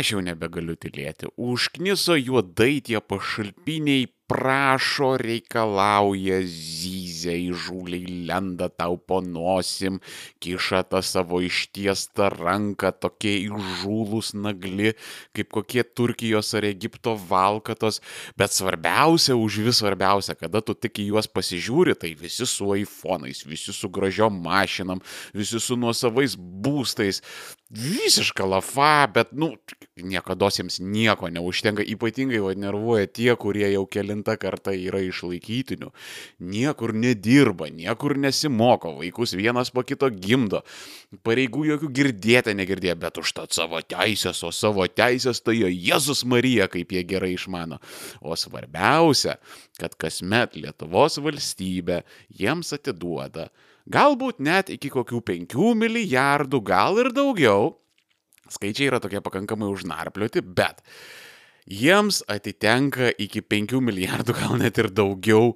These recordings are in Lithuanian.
aš jau nebegaliu tylėti. Užkniso juodai tie pašalpiniai prašo, reikalauja, zyzia, įžūliai lenda tau po nosim, kiša tą savo ištiestą ranką, tokie įžūlus nagli, kaip kokie Turkijos ar Egipto valkatos, bet svarbiausia, už vis svarbiausia, kada tu tik į juos pasižiūri, tai visi su iPhone'ais, visi su gražiom mašinam, visi su nuosavais būstais, visiška lafa, bet, nu, niekada jiems nieko neužtenka, ypatingai vad nervuoja tie, kurie jau kelinta karta yra išlaikytinių, niekur nedirba, niekur nesimoko, vaikus vienas po kito gimdo, pareigų jokių girdėti negirdė, bet užtat savo teisės, o savo teisės tai jo Jėzus Marija, kaip jie gerai išmano. O svarbiausia, kad kasmet Lietuvos valstybė jiems atiduoda galbūt net iki kokių 5 milijardų, gal ir daugiau. Skaičiai yra tokie pakankamai užnarplioti, bet jiems atitenka iki 5 milijardų, gal net ir daugiau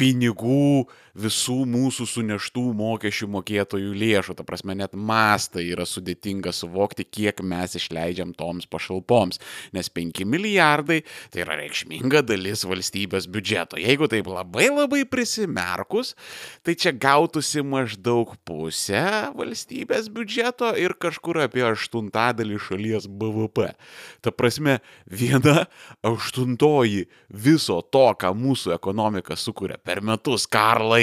pinigų visų mūsų suneštų mokesčių mokėtojų lėšų. Ta prasme, net mastą yra sudėtinga suvokti, kiek mes išleidžiam toms pašalpoms. Nes 5 milijardai tai yra reikšminga dalis valstybės biudžeto. Jeigu taip labai labai prisimerkus, tai čia gautųsi maždaug pusę valstybės biudžeto ir kažkur apie aštuntadalį šalies BVP. Ta prasme, viena aštuntoji viso to, ką mūsų ekonomika sukuria per metus, Karlai.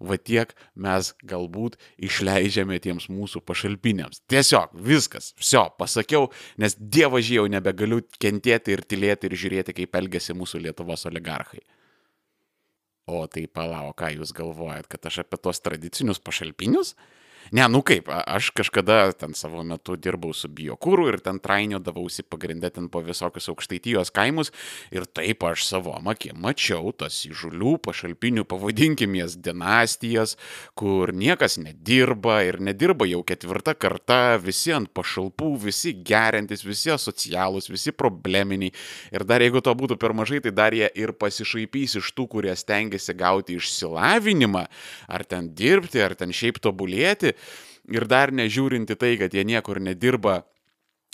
Va tiek mes galbūt išleidžiame tiems mūsų pašalpiniams. Tiesiog viskas, viso, pasakiau, nes dievažiai jau nebegaliu kentėti ir tylėti ir žiūrėti, kaip elgesi mūsų Lietuvos oligarchai. O tai palau, ką jūs galvojat, kad aš apie tos tradicinius pašalpinius? Ne, nu kaip, aš kažkada ten savo metu dirbau su biokūru ir ten trainiodavausi pagrindę ten po visokius aukštaitijos kaimus ir taip aš savo akim mačiau tas įžulių pašalpinių, pavadinkim jas dinastijas, kur niekas nedirba ir nedirba jau ketvirta karta, visi ant pašalpų, visi gerintis, visi asocialūs, visi probleminiai. Ir dar jeigu to būtų per mažai, tai dar jie ir pasišaipys iš tų, kurie stengiasi gauti išsilavinimą, ar ten dirbti, ar ten šiaip tobulėti ir dar nežiūrinti tai, kad jie niekur nedirba,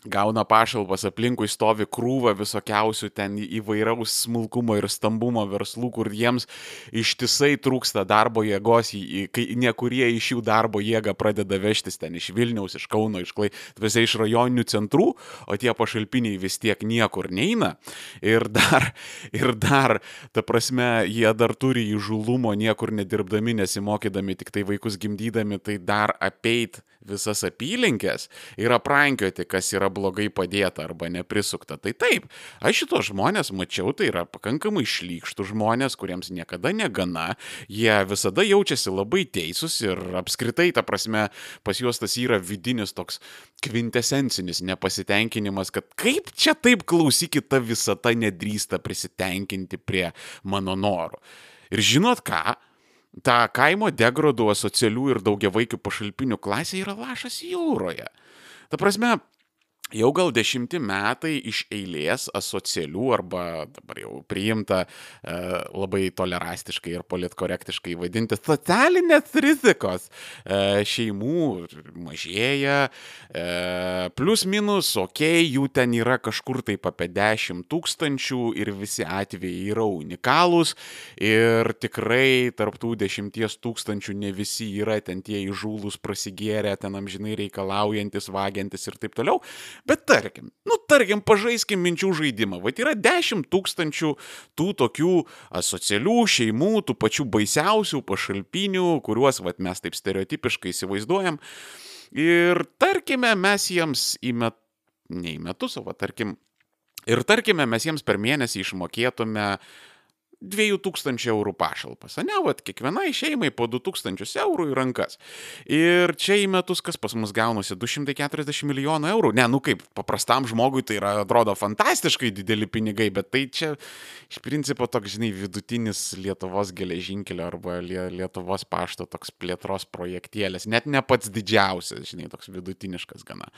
gauna pašalpas, aplinkui stovi krūva visokiausių ten įvairaus smulkumo ir stambumo verslų, kur jiems ištisai trūksta darbo jėgos, kai nekurie iš jų darbo jėgą pradeda vežtis ten iš Vilniaus, iš Kauno, iš Klai, visai iš rajoninių centrų, o tie pašalpiniai vis tiek niekur neina. Ir dar, ir dar, ta prasme, jie dar turi įžulumo niekur nedirbdami, nesimokydami, tik tai vaikus gimdydami, tai dar apeit visas apylinkės ir aprankioti, kas yra blogai padėta arba neprisukta. Tai taip, aš šitos žmonės mačiau, tai yra pakankamai šlykštų žmonės, kuriems niekada negana, jie visada jaučiasi labai teisūs ir apskritai, ta prasme, pas juos tas yra vidinis toks kvintesencinis nepasitenkinimas, kad kaip čia taip klausykit, ta visata nedrįsta prisitenkinti prie mano norų. Ir žinot ką? ta kaimo degradų asocialių ir daugiavaikių pašalpinių klasė yra lašas jūroje. Ta prasme, jau gal dešimti metai iš eilės asocialių arba dabar jau priimta e, labai tolerastiškai ir politkorektiškai vadinti socialinės rizikos e, šeimų mažėja, e, plus minus, okei, okay, jų ten yra kažkur taip apie 10 tūkstančių ir visi atvejai yra unikalūs ir tikrai tarptų 10 tūkstančių ne visi yra ten tie įžūlus prasigėrę, ten amžinai reikalaujantis, vagiantis ir taip toliau. Bet tarkim, nu tarkim, pažaiskim minčių žaidimą. Va, yra 10 tūkstančių tų tokių asocialių šeimų, tų pačių baisiausių pašalpinių, kuriuos va, mes taip stereotipiškai įsivaizduojam. Ir tarkime, mes jiems į met... ne į metus, o va, tarkim, ir tarkime, mes jiems per mėnesį išmokėtume 2000 eurų pašalpas. Ne, vat, kiekvienai šeimai po 2000 eurų į rankas. Ir čia į metus kas pas mus gaunasi 240 milijonų eurų. Ne, nu kaip, paprastam žmogui tai yra, atrodo fantastiškai dideli pinigai, bet tai čia iš principo toks, žinai, vidutinis Lietuvos geležinkelio arba Lietuvos pašto toks plėtros projektėlis. Net ne pats didžiausias, žinai, toks vidutiniškas gana.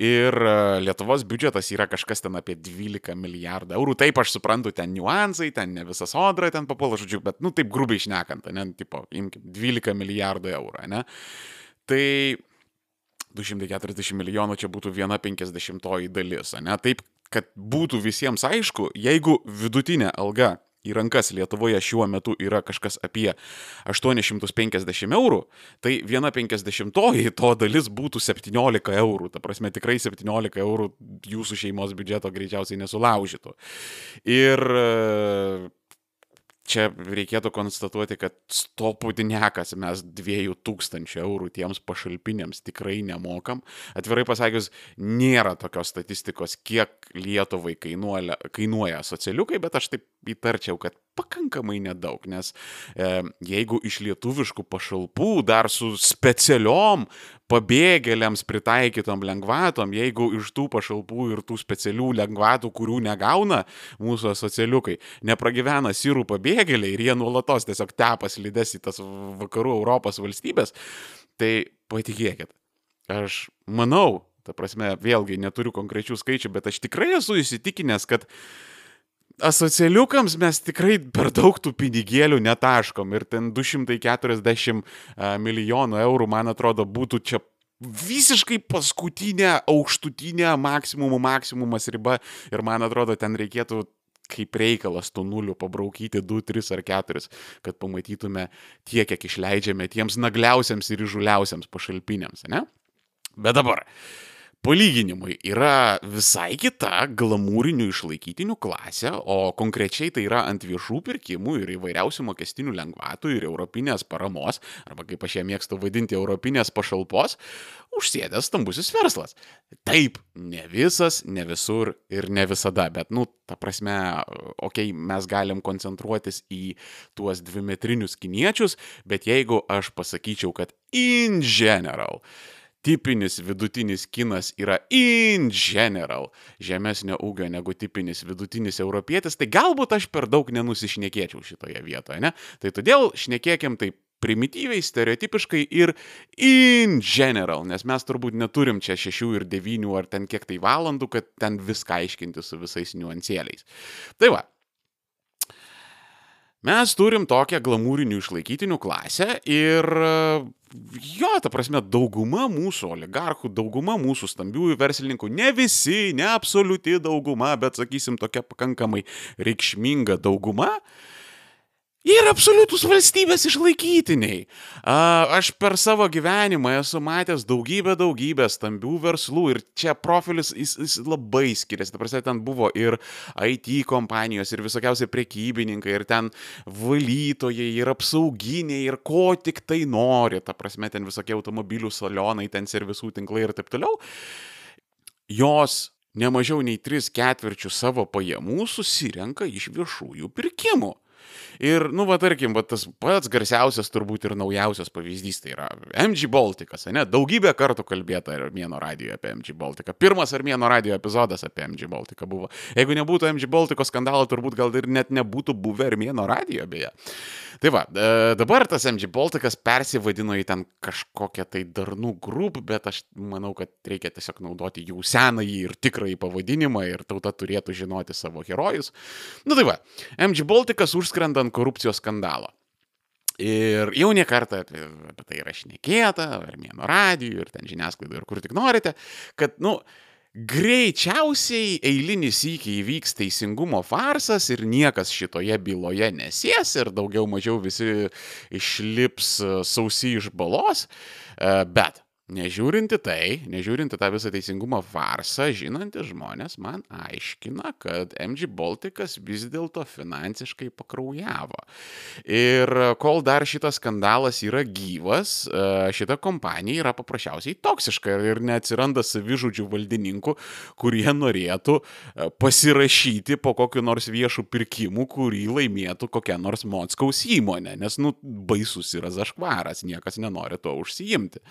Ir e, Lietuvos biudžetas yra kažkas ten apie 12 milijardų eurų. Taip, aš suprantu, ten niuansai, ten ne visą sodrą ten papuola, žodžiu, bet, nu, taip grubiai išnekant, ne, tipo, imkim, 12 milijardų eurų, ne. Tai 240 milijonų čia būtų viena penkisdešimtoji dalis, ne? Taip, kad būtų visiems aišku, jeigu vidutinė alga į rankas Lietuvoje šiuo metu yra kažkas apie 850 eurų, tai viena penkisdešimtoji to dalis būtų 17 eurų. Ta prasme, tikrai 17 eurų jūsų šeimos biudžeto greičiausiai nesulaužytų. Ir čia reikėtų konstatuoti, kad stopudnekas mes 2000 eurų tiems pašalpinėms tikrai nemokam. Atvirai pasakius, nėra tokios statistikos, kiek Lietuvai kainuoja, kainuoja socialiukai, bet aš taip įtarčiau, kad pakankamai nedaug, nes e, jeigu iš lietuviškų pašalpų dar su specialiom pabėgėliams pritaikytom lengvatom, jeigu iš tų pašalpų ir tų specialių lengvatų, kurių negauna mūsų socialiukai, nepragyvena sirų pabėgėliai ir jie nuolatos tiesiog tepas lydes į tas vakarų Europos valstybės, tai patikėkit, aš manau, ta prasme, vėlgi neturiu konkrečių skaičių, bet aš tikrai esu įsitikinęs, kad asocialiukams mes tikrai per daug tų pinigėlių netaškom ir ten 240 milijonų eurų, man atrodo, būtų čia visiškai paskutinė aukštutinė maksimumų maksimumas riba ir man atrodo, ten reikėtų kaip reikalas tų nulių pabraukyti 2, 3 ar 4, kad pamatytume tiek, kiek išleidžiame tiems nagliausiams ir įžuliausiams pašalpiniams, ne? Bet dabar, uh, Palyginimui yra visai kita glamūrinių išlaikytinių klasė, o konkrečiai tai yra ant viešų pirkimų ir įvairiausių mokestinių lengvatų ir europinės paramos, arba kaip aš ją mėgstu vadinti, europinės pašalpos, užsėdęs stambusis verslas. Taip, ne visas, ne visur ir ne visada, bet, nu, ta prasme, okei, okay, mes galim koncentruotis į tuos dvimetrinius kiniečius, bet jeigu aš pasakyčiau, kad in general, tipinis vidutinis kinas yra in general žemesnio ūgio negu tipinis vidutinis europietis, tai galbūt aš per daug nenusišnekėčiau šitoje vietoje, ne? Tai todėl šnekėkim taip primityviai, stereotipiškai ir in general, nes mes turbūt neturim čia šešių ir devynių ar ten kiek tai valandų, kad ten viską aiškinti su visais niuansėliais. Tai va, Mes turim tokią glamūrinių išlaikytinių klasę ir jo, ta prasme, dauguma mūsų oligarchų, dauguma mūsų stambiųjų verslininkų, ne visi, ne absoliuti dauguma, bet sakysim tokia pakankamai reikšminga dauguma, uh, Jie yra absoliutus valstybės išlaikytiniai. Aš per savo gyvenimą esu matęs daugybę, daugybę stambių verslų ir čia profilis jis, jis labai skiriasi. Ta prasme, ten buvo ir IT kompanijos, ir visokiausiai prekybininkai, ir ten valytojai, ir apsauginiai, ir ko tik tai nori. Ta prasme, ten visokie automobilių salonai, ten servisų tinklai ir taip toliau. Jos nemažiau nei 3 ketvirčių savo pajamų susirenka iš viešųjų pirkimų. Ir, nu, va, tarkim, va, tas pats garsiausias turbūt ir naujausias pavyzdys tai yra MG Baltikas, ne? Daugybę kartų kalbėta Armėno radijoje apie MG Baltiką. Pirmas Armėno radijo epizodas apie MG Baltiką buvo. Jeigu nebūtų MG Baltiko skandalo, turbūt gal ir net nebūtų buvę Armėno radijo beje. Tai va, e, dabar tas MG Baltikas persivadino į ten kažkokią tai darnų grupą, bet aš manau, kad reikia tiesiog naudoti jų senąjį ir tikrąjį pavadinimą ir tauta turėtų žinoti savo herojus. Na nu, tai va, MG Baltikas užskrenda ant korupcijos skandalo. Ir jau ne kartą apie, apie tai yra šnekėta, Armėno radijų ir ten žiniasklaidų ir kur tik norite, kad, nu, Greičiausiai eilinis įkiai įvyks teisingumo farsas ir niekas šitoje byloje nesės ir daugiau mažiau visi išlips sausi iš balos, e, bet Nežiūrinti tai, nežiūrinti tą visą teisingumo farsą, žinantys žmonės man aiškina, kad MG Baltikas vis dėlto finansiškai pakraujavo. Ir kol dar šitas skandalas yra gyvas, e, šita kompanija yra paprasčiausiai toksiška ir neatsiranda savižudžių valdininkų, kurie norėtų e, pasirašyti po kokiu nors viešų pirkimų, kurį laimėtų kokia nors Motskaus įmonė, nes, nu, baisus yra zaškvaras, niekas nenori to užsiimti.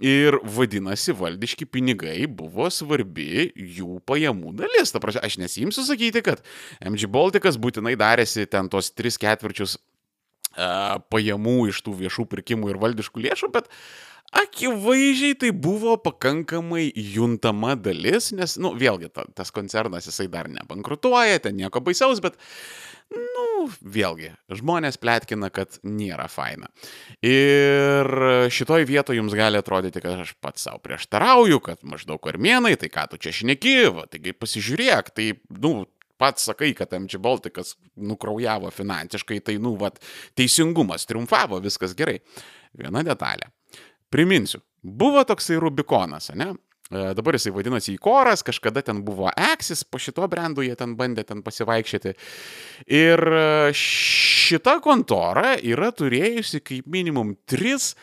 Ir vadinasi, valdiški pinigai buvo svarbi jų pajamų dalis. Ta prasme, aš nesimsiu sakyti, kad MG Baltikas būtinai darėsi ten tos 3 ketvirčius uh, pajamų iš tų viešų pirkimų ir valdiškų lėšų, bet akivaizdžiai tai buvo pakankamai juntama dalis, nes, nu, vėlgi, ta, tas koncernas jisai dar nebankrutuoja, ten nieko baisaus, bet, nu, nu, vėlgi, žmonės plėtkina, kad nėra faina. Ir šitoj vietoje jums gali atrodyti, kad aš pats savo prieštarauju, kad maždaug armėnai, tai ką tu čia šneki, va, taigi pasižiūrėk, tai, nu, pats sakai, kad MG Baltikas nukraujavo finansiškai, tai, nu, va, teisingumas triumfavo, viskas gerai. Viena detalė. Priminsiu, buvo toksai Rubikonas, ne? E, dabar jisai vadinasi Įkoras, kažkada ten buvo Axis, po šito brandų jie ten bandė ten pasivaikščioti. Ir e, šita kontora yra turėjusi kaip minimum tris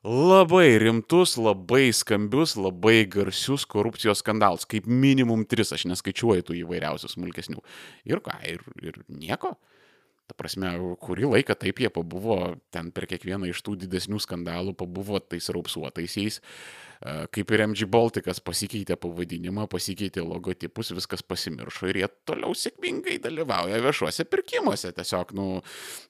labai rimtus, labai skambius, labai garsius korupcijos skandalus. Kaip minimum tris, aš neskaičiuoju tų įvairiausių smulkesnių. Ir ką, ir, ir nieko. Ta prasme, kurį laiką taip jie pabuvo ten per kiekvieną iš tų didesnių skandalų, pabuvo tais raupsuotaisiais. E, kaip ir MG Baltikas pasikeitė pavadinimą, pasikeitė logotipus, viskas pasimiršo ir jie toliau sėkmingai dalyvauja viešuose pirkimuose. Tiesiog, nu,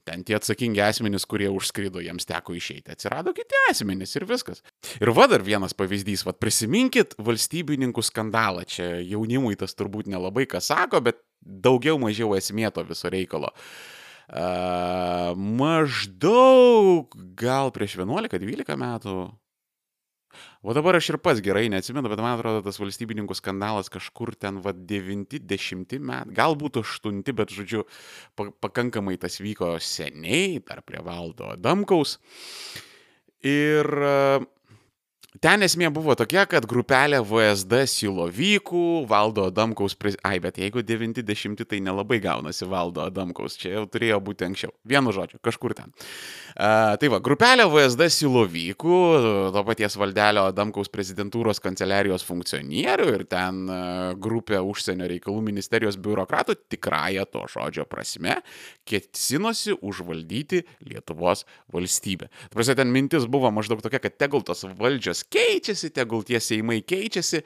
ten tie atsakingi asmenys, kurie užskrido, jiems teko išeiti. Atsirado kiti asmenys ir viskas. Ir va dar vienas pavyzdys, va prisiminkit valstybininkų skandalą. Čia jaunimui tas turbūt nelabai ką sako, bet daugiau mažiau esmė to viso reikalo. Uh, Uh, maždaug gal prieš 11-12 metų. O dabar aš ir pats gerai neatsimenu, bet man atrodo, tas valstybininkų skandalas kažkur ten, va, 90 metų, galbūt 8, bet, žodžiu, pakankamai tas vyko seniai, dar prie valdo Damkaus. Ir uh, Ten esmė buvo tokia, kad grupelė VSD silovykų, valdo Adamkaus, prez... ai, bet jeigu 90 tai nelabai gaunasi valdo Adamkaus, čia jau turėjo būti anksčiau. Vienu žodžiu, kažkur ten. Uh, tai va, grupelė VSD silovykų, to paties valdelio Adamkaus prezidentūros kanceliarijos funkcionierių ir ten uh, grupė užsienio reikalų ministerijos biurokratų tikrąją to žodžio prasme ketinosi užvaldyti Lietuvos valstybę. Prasme, ten mintis buvo maždaug tokia, kad tegul tos valdžios keičiasi, tegul tie seimai keičiasi,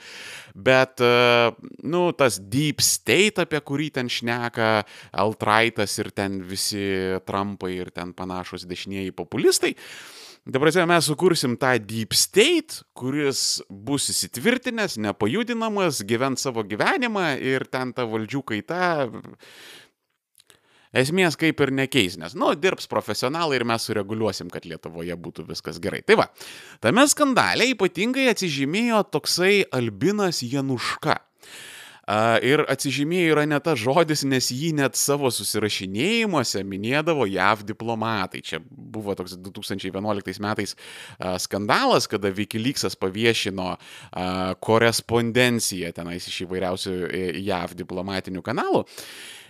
bet, e, nu, tas deep state, apie kurį ten šneka Altraitas ir ten visi Trumpai ir ten panašus dešinieji populistai, Dabar mes sukursim tą deep state, kuris bus įsitvirtinęs, nepajudinamas, gyvent savo gyvenimą ir ten ta valdžių kaita esmės kaip ir nekeis, nes, nu, dirbs profesionalai ir mes sureguliuosim, kad Lietuvoje būtų viskas gerai. Tai va, tame skandale ypatingai atsižymėjo toksai Albinas Januška. Ir atsižymėjo yra ne tas žodis, nes jį net savo susirašinėjimuose minėdavo JAV diplomatai. Čia buvo toks 2011 metais skandalas, kada Wikileaksas paviešino korespondenciją tenais iš įvairiausių JAV diplomatinių kanalų.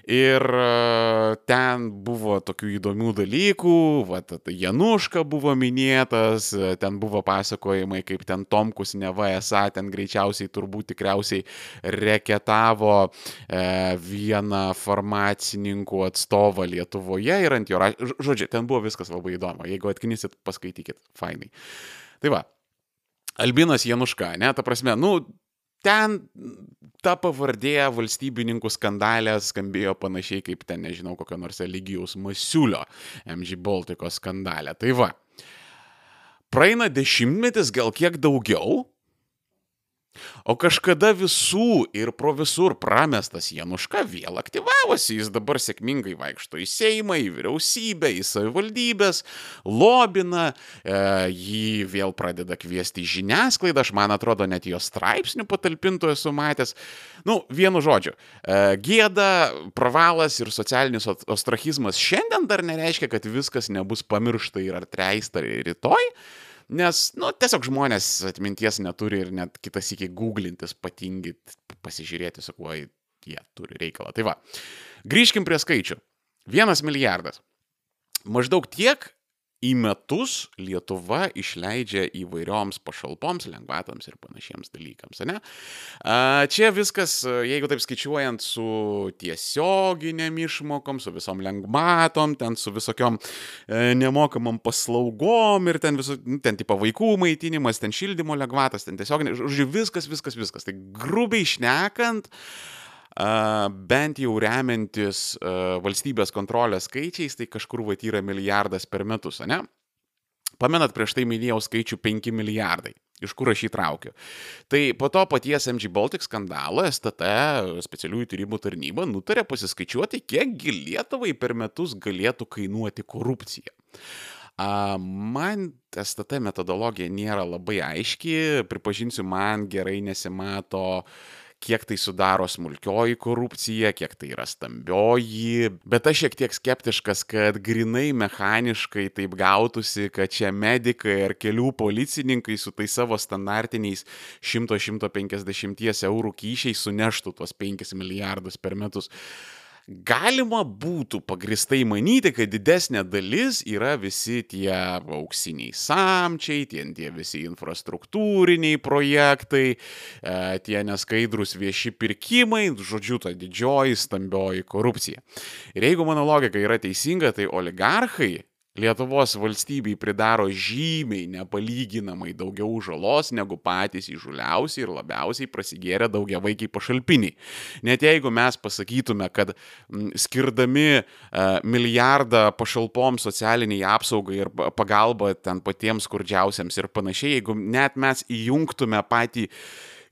Ir e, ten buvo tokių įdomių dalykų, vat, Januška buvo minėtas, e, ten buvo pasakojimai, kaip ten Tomkus neva esą ten greičiausiai turbūt tikriausiai reketavo e, vieną farmacininkų atstovą Lietuvoje ir ant jo rašė. Žodžiu, ten buvo viskas labai įdomu. Jeigu atknysit, paskaitykit, fainai. Tai va, Albinas Januška, ne, ta prasme, nu, ten ta pavardė valstybininkų skandalė skambėjo panašiai kaip ten, nežinau, kokio nors Eligijaus Masiulio MG Baltiko skandalė. Tai va. Praeina dešimtmetis, gal kiek daugiau, O kažkada visų ir pro visur pramestas Januška vėl aktyvavosi, jis dabar sėkmingai vaikšto į Seimą, į vyriausybę, į savivaldybės, lobina, e, jį vėl pradeda kviesti į žiniasklaidą, aš man atrodo net jo straipsnių patalpintų esu matęs. Nu, vienu žodžiu, e, gėda, pravalas ir socialinis ostrachizmas šiandien dar nereiškia, kad viskas nebus pamiršta ir atreista rytoj. Nes, nu, tiesiog žmonės atminties neturi ir net kitas iki googlintis, patingit, pasižiūrėti, su kuo jie turi reikalą. Tai va, grįžkim prie skaičių. Vienas milijardas. Maždaug tiek į metus Lietuva išleidžia įvairioms pašalpoms, lengvatams ir panašiems dalykams. Ne? Čia viskas, jeigu taip skaičiuojant, su tiesioginiam išmokom, su visom lengvatom, ten su visokiom e, nemokamam paslaugom ir ten, viso, nu, ten tipo vaikų maitinimas, ten šildymo lengvatas, ten tiesiog, žodžiu, viskas, viskas, viskas. Tai grubiai šnekant, uh, bent jau remiantis valstybės kontrolės skaičiais, tai kažkur va yra milijardas per metus, ne? Pamenat, prieš tai minėjau skaičių 5 milijardai. iš kur aš jį traukiu. Tai po to paties MG Baltic skandalo STT specialiųjų tyrimų tarnyba nutarė pasiskaičiuoti, kiekgi Lietuvai per metus galėtų kainuoti korupcija. A, man STT metodologija nėra labai aiški, pripažinsiu, man gerai nesimato kiek tai sudaro smulkioji korupcija, kiek tai yra stambioji, bet aš šiek tiek skeptiškas, kad grinai mechaniškai taip gautųsi, kad čia medikai ar kelių policininkai su tai savo standartiniais 100-150 eurų kyšiai suneštų tuos 5 milijardus per metus galima būtų pagristai manyti, kad didesnė dalis yra visi tie auksiniai samčiai, tie, tie visi infrastruktūriniai projektai, e, tie neskaidrus vieši pirkimai, žodžiu, ta didžioji stambioji korupcija. Ir jeigu mano logika yra teisinga, tai oligarchai Lietuvos valstybei pridaro žymiai nepalyginamai daugiau žalos negu patys įžuliausi ir labiausiai prasigėrę daugiavaikiai pašalpiniai. Net jeigu mes pasakytume, kad skirdami uh, milijardą pašalpom socialiniai apsaugai ir pagalba ten patiems skurdžiausiams ir panašiai, jeigu net mes įjungtume patį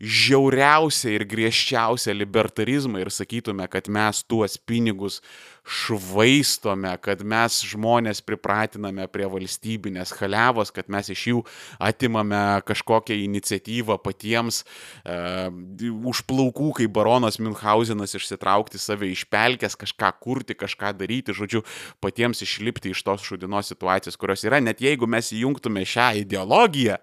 žiauriausią ir griežčiausią libertarizmą ir sakytume, kad mes tuos pinigus švaistome, kad mes žmonės pripratiname prie valstybinės halevos, kad mes iš jų atimame kažkokią iniciatyvą patiems uh, už plaukų, kaip baronas Münchhausenas išsitraukti save iš pelkės, kažką kurti, kažką daryti, žodžiu, patiems išlipti iš tos šudinos situacijos, kurios yra, net jeigu mes įjungtume šią ideologiją,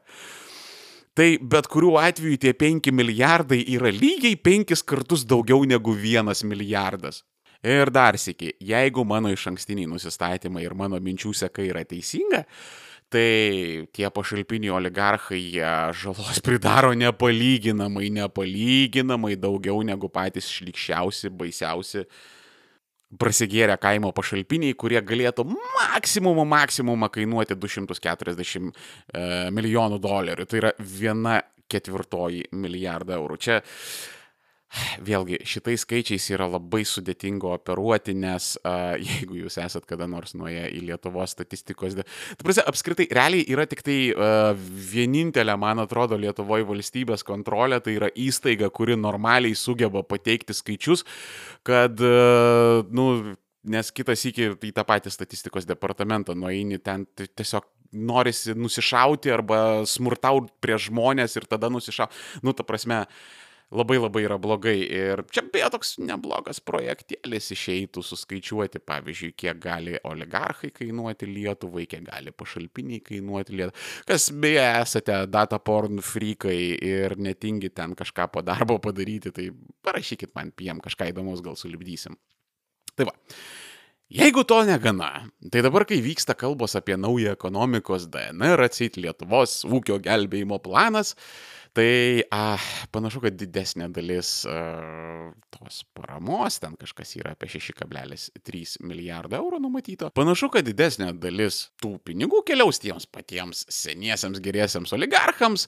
tai bet kuriuo atveju tie 5 milijardai yra lygiai 5 kartus daugiau negu 1 milijardas. Ir dar sėki, jeigu mano iš ankstiniai nusistatymai ir mano minčių seka yra teisinga, tai tie pašalpiniai oligarchai žalos pridaro nepalyginamai, nepalyginamai daugiau negu patys šlikščiausi, baisiausi prasigėrę kaimo pašalpiniai, kurie galėtų maksimumą, maksimumą kainuoti 240 e, milijonų dolerių. Tai yra viena ketvirtoji milijardą eurų. Čia Vėlgi, šitais skaičiais yra labai sudėtinga operuoti, nes uh, jeigu jūs esat kada nors nuėję į Lietuvos statistikos... Tai prasė, apskritai, realiai yra tik tai uh, vienintelė, man atrodo, Lietuvoje valstybės kontrolė, tai yra įstaiga, kuri normaliai sugeba pateikti skaičius, kad, uh, nu, nes kitas iki į tą patį statistikos departamentą nueini ten tiesiog norisi nusišauti arba smurtauti prie žmonės ir tada nusišauti. Nu, ta prasme, uh, labai labai yra blogai. Ir čia beje toks neblogas projektėlis išeitų suskaičiuoti, pavyzdžiui, kiek gali oligarchai kainuoti Lietuvai, kiek gali pašalpiniai kainuoti Lietuvai. Kas beje esate data porn freakai ir netingi ten kažką po darbo padaryti, tai parašykit man PM kažką įdomus, gal sulibdysim. Tai va. Jeigu to negana, tai dabar, kai vyksta kalbos apie naują ekonomikos DNR, atsit Lietuvos ūkio gelbėjimo planas, Tai a, panašu, kad didesnė dalis a, tos paramos, ten kažkas yra apie 6,3 milijardą eurų numatyta, panašu, kad didesnė dalis tų pinigų keliaus tiems patiems seniesiams geriesiams oligarchams,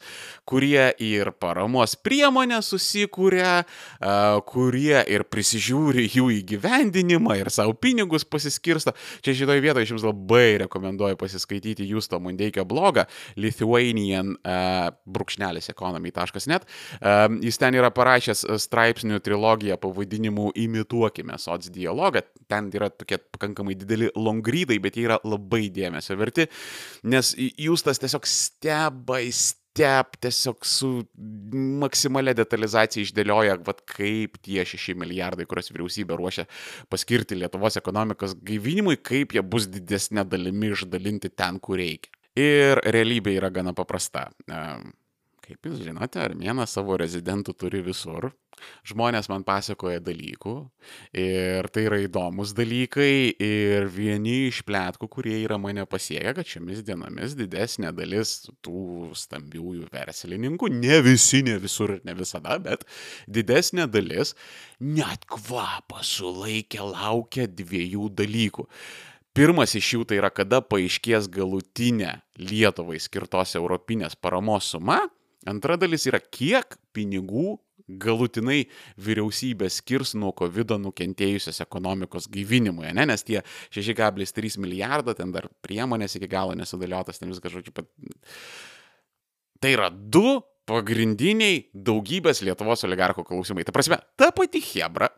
kurie ir paramos priemonę susikūrė, a, kurie ir prisižiūri jų įgyvendinimą ir savo pinigus pasiskirsto. Čia šitoje vietoje aš jums labai rekomenduoju pasiskaityti Justo Mundeikio blogą Lithuanian uh, brūkšnelis ekonomika economy.net. Jis ten yra parašęs e, straipsnių trilogiją pavadinimu Imituokime soc dialogą. Ten yra tokie pakankamai dideli longrydai, bet jie yra labai dėmesio verti, nes jūs tas tiesiog steba įstebė step tiesiog su maksimalia detalizacija išdėlioja, vat, kaip tie 6 milijardai, kuriuos vyriausybė ruošia paskirti Lietuvos ekonomikos gaivinimui, kaip jie bus didesnė dalimi išdalinti ten, kur reikia. Ir realybė yra gana paprasta. Kaip jūs žinote, Armėnas savo rezidentų turi visur. Žmonės man pasakoja dalykų ir tai yra įdomus dalykai ir vieni iš plėtkų, kurie yra mane pasiekę, kad šiomis dienomis didesnė dalis tų stambiųjų verslininkų, ne visi, ne visur ir ne visada, bet didesnė dalis net kvapą sulaikė, laukia dviejų dalykų. Pirmas iš jų tai yra, kada paaiškės galutinė Lietuvai skirtos europinės paramos suma Antra dalis yra, kiek pinigų galutinai vyriausybė skirs nuo COVID nukentėjusios ekonomikos gyvinimui, ne? nes tie 6,3 milijardo, ten dar priemonės iki galo nesudėliotas, ten viskas, žodžiu, pat... Tai yra du pagrindiniai daugybės Lietuvos oligarchų klausimai. Ta prasme, ta pati Hebra,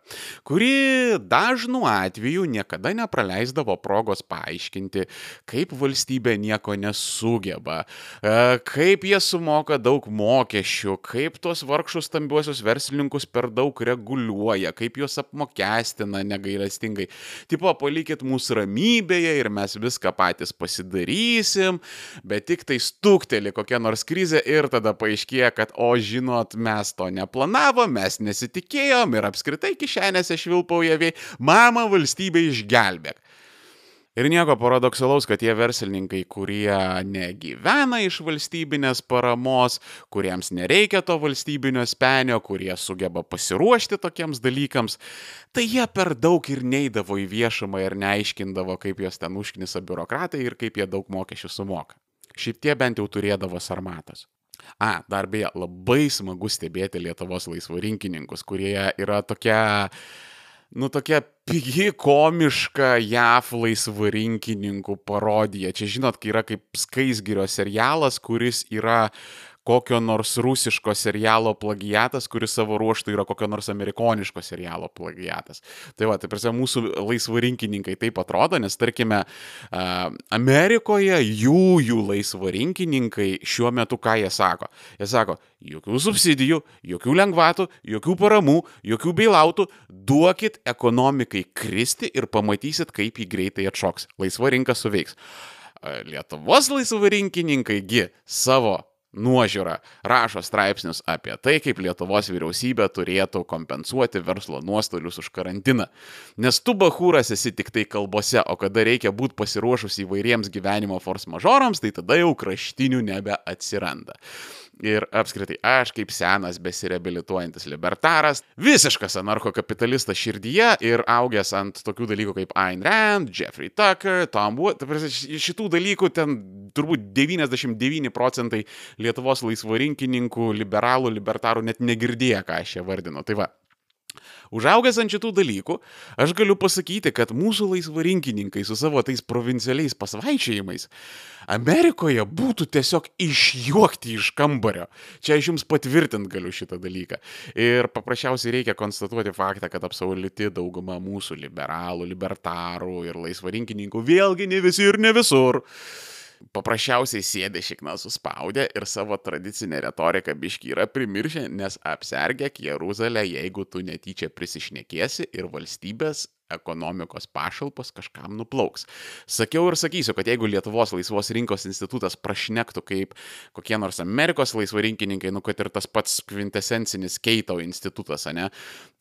kuri dažnu atveju niekada nepraleisdavo progos paaiškinti, kaip valstybė nieko nesugeba, e, kaip jie sumoka daug mokesčių, kaip tuos vargšus stambiuosius verslininkus per daug reguliuoja, kaip juos apmokestina negailestingai. Tipo, palikit mūsų ramybėje ir mes viską patys pasidarysim, bet tik tai stukteli kokia nors krizė ir tada paaiškėja, paaiškėja, kad, o žinot, mes to neplanavom, mes nesitikėjom ir apskritai kišenėse švilpauja vėjai, mama valstybė išgelbėk. Ir nieko paradoksalaus, kad tie verslininkai, kurie negyvena iš valstybinės paramos, kuriems nereikia to valstybinio spenio, kurie sugeba pasiruošti tokiems dalykams, tai jie per daug ir neidavo į viešumą ir neaiškindavo, kaip juos ten užknisa biurokratai ir kaip jie daug mokesčių sumoka. Šitie bent jau turėdavo sarmatas. A, dar beje, labai smagu stebėti Lietuvos laisvarininkininkus, kurie yra tokia, nu tokia pigi komiška JAF laisvarinkininkų parodija. Čia žinot, kai yra kaip Skaisgirio serialas, kuris yra kokio nors rusiško serialo plagiatas, kuris savo ruoštų yra kokio nors amerikoniško serialo plagiatas. Tai va, tai prasme, mūsų laisvarinkininkai taip atrodo, nes tarkime, Amerikoje jų, jų laisvarinkininkai šiuo metu ką jie sako? Jie sako, jokių subsidijų, jokių lengvatų, jokių paramų, jokių beilautų, duokit ekonomikai kristi ir pamatysit, kaip jį greitai atšoks. Laisva rinka suveiks. Lietuvos laisvarinkininkaigi savo nuožiūra rašo straipsnius apie tai, kaip Lietuvos vyriausybė turėtų kompensuoti verslo nuostolius už karantiną. Nes tu bahūras esi tik tai kalbose, o kada reikia būti pasiruošus įvairiems gyvenimo force majorams, tai tada jau kraštinių nebeatsiranda. Ir apskritai, aš kaip senas besireabilituojantis libertaras, visiškas anarchokapitalistas širdyje ir augęs ant tokių dalykų kaip Ayn Rand, Jeffrey Tucker, Tom Wood, šitų dalykų ten turbūt 99 procentai Lietuvos laisvarinkininkų, liberalų, libertarų net negirdėjo, ką aš čia vardinu. Tai va, Užaugęs ant šitų dalykų, aš galiu pasakyti, kad mūsų laisvarinkininkai su savo tais provincialiais pasvaičiajimais Amerikoje būtų tiesiog išjuokti iš kambario. Čia aš jums patvirtint galiu šitą dalyką. Ir paprasčiausiai reikia konstatuoti faktą, kad absoliuti dauguma mūsų liberalų, libertarų ir laisvarinkininkų vėlgi ne visi ir ne visur paprasčiausiai sėdė šikna suspaudę ir savo tradicinę retoriką biški yra primiršę, nes apsergėk Jeruzalę, jeigu tu netyčia prisišnekėsi ir valstybės ekonomikos pašalpos kažkam nuplauks. Sakiau ir sakysiu, kad jeigu Lietuvos laisvos rinkos institutas prašnektų kaip kokie nors Amerikos laisvarinkininkai, nu kad ir tas pats kvintesencinis Keito institutas, ne,